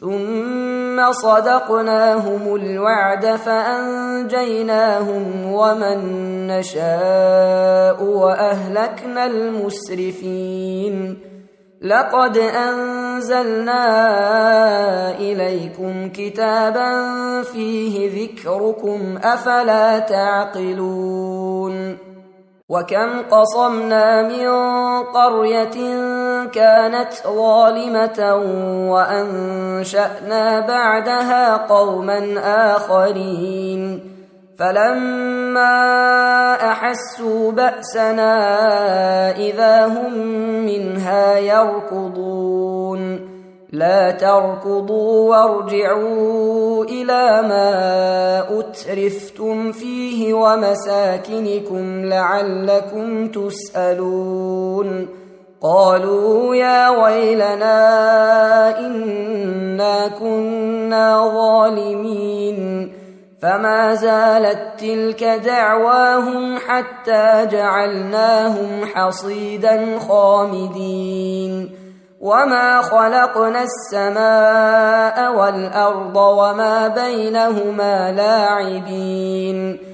ثم صدقناهم الوعد فانجيناهم ومن نشاء واهلكنا المسرفين لقد انزلنا اليكم كتابا فيه ذكركم افلا تعقلون وكم قصمنا من قريه كانت ظالمة وأنشأنا بعدها قوما آخرين. فلما أحسوا بأسنا إذا هم منها يركضون. لا تركضوا وارجعوا إلى ما أترفتم فيه ومساكنكم لعلكم تسألون. قالوا يا ويلنا إنا كنا ظالمين. فما زالت تلك دعواهم حتى جعلناهم حصيدا خامدين. وما خلقنا السماء والأرض وما بينهما لاعبين.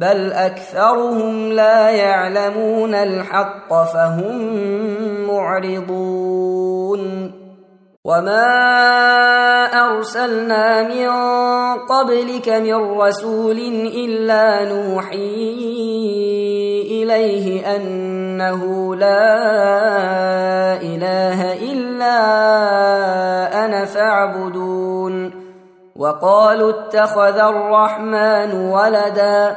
بل أكثرهم لا يعلمون الحق فهم معرضون وما ارسلنا من قبلك من رسول الا نوحي اليه انه لا اله الا أنا فاعبدون وقالوا اتخذ الرحمن ولدا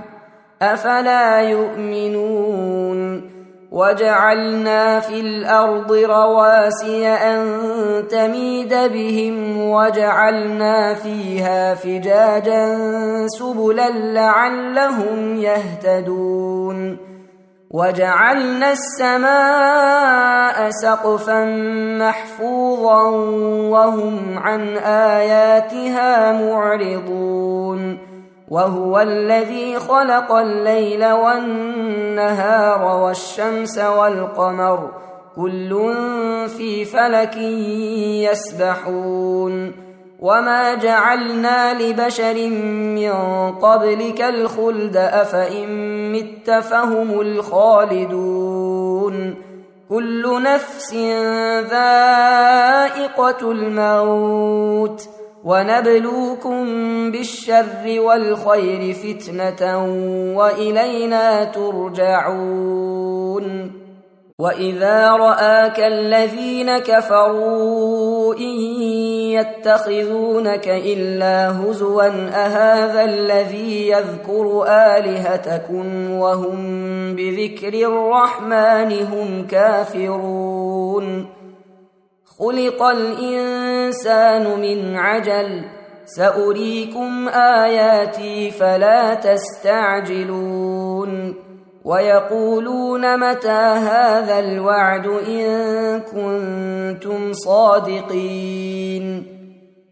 أفلا يؤمنون وجعلنا في الأرض رواسي أن تميد بهم وجعلنا فيها فجاجا سبلا لعلهم يهتدون وجعلنا السماء سقفا محفوظا وهم عن آياتها معرضون وهو الذي خلق الليل والنهار والشمس والقمر كل في فلك يسبحون وما جعلنا لبشر من قبلك الخلد أفإن مت فهم الخالدون كل نفس ذائقة الموت ونبلوكم بالشر والخير فتنة وإلينا ترجعون وإذا رآك الذين كفروا إن يتخذونك إلا هزوا أهذا الذي يذكر آلهتكم وهم بذكر الرحمن هم كافرون خلق الإنسان من عجل. سأريكم آياتي فلا تستعجلون. ويقولون متى هذا الوعد إن كنتم صادقين.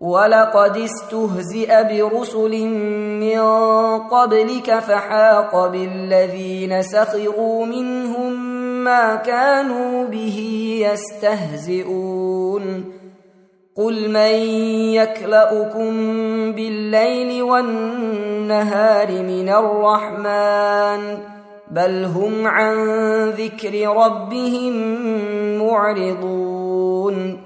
ولقد استهزئ برسل من قبلك فحاق بالذين سخروا منهم ما كانوا به يستهزئون قل من يكلاكم بالليل والنهار من الرحمن بل هم عن ذكر ربهم معرضون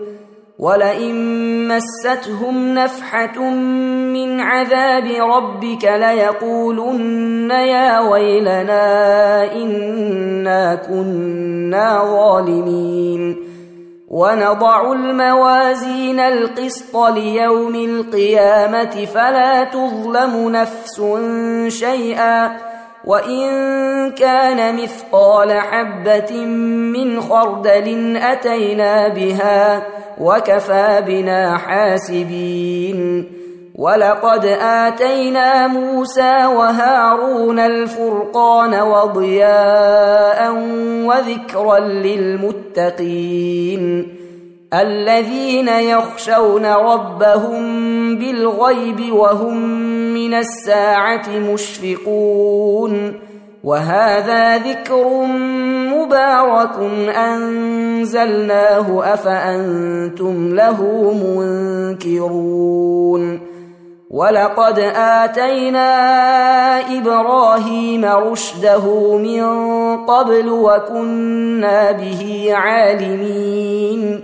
ولئن مستهم نفحه من عذاب ربك ليقولن يا ويلنا انا كنا ظالمين ونضع الموازين القسط ليوم القيامه فلا تظلم نفس شيئا وان كان مثقال حبه من خردل اتينا بها وكفى بنا حاسبين. ولقد آتينا موسى وهارون الفرقان وضياء وذكرا للمتقين الذين يخشون ربهم بالغيب وهم من الساعة مشفقون. وهذا ذكر مبارك أنزلناه أفأنتم له منكرون ولقد آتينا إبراهيم رشده من قبل وكنا به عالمين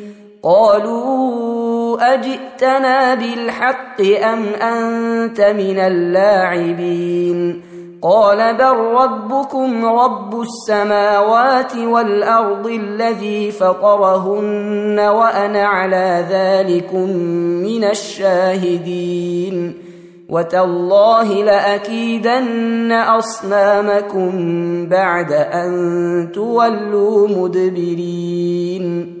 قالوا أجئتنا بالحق أم أنت من اللاعبين؟ قال بل ربكم رب السماوات والأرض الذي فطرهن وأنا على ذلكم من الشاهدين. وتالله لأكيدن أصنامكم بعد أن تولوا مدبرين.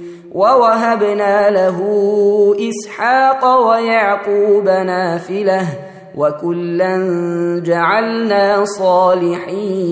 ووهبنا له إسحاق ويعقوب نافلة وكلا جعلنا صالحين.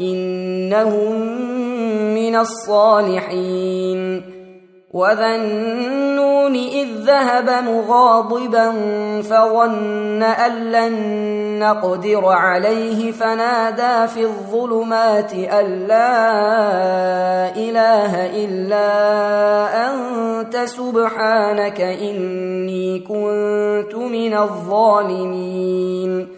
إنهم من الصالحين. وذا النون إذ ذهب مغاضبا فظن أن لن نقدر عليه فنادى في الظلمات أن لا إله إلا أنت سبحانك إني كنت من الظالمين.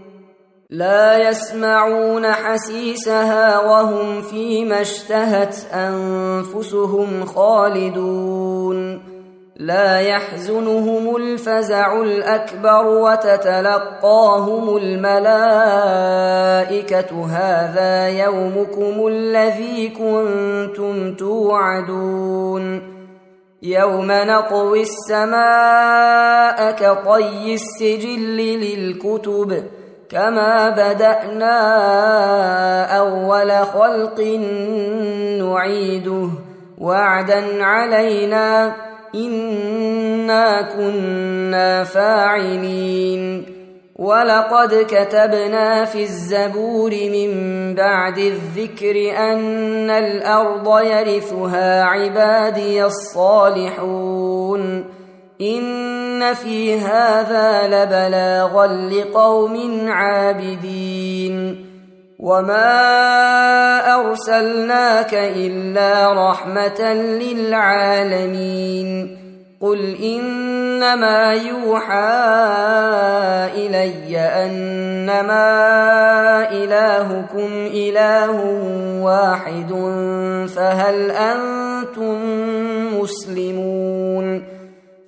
لا يسمعون حسيسها وهم فيما اشتهت أنفسهم خالدون. لا يحزنهم الفزع الأكبر وتتلقاهم الملائكة. هذا يومكم الذي كنتم توعدون. يوم نطوي السماء كطي السجل للكتب. كما بدانا اول خلق نعيده وعدا علينا انا كنا فاعلين ولقد كتبنا في الزبور من بعد الذكر ان الأرض يرثها عبادي الصالحون إن في هذا لبلاغا لقوم عابدين وما أرسلناك إلا رحمة للعالمين قل إنما يوحى إلي أنما إلهكم إله واحد فهل أنتم مسلمون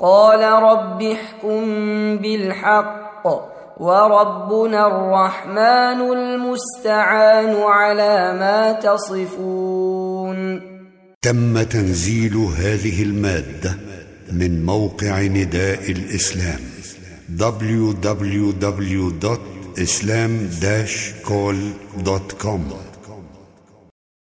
قال رب احكم بالحق وربنا الرحمن المستعان على ما تصفون. تم تنزيل هذه المادة من موقع نداء الإسلام www.islam-call.com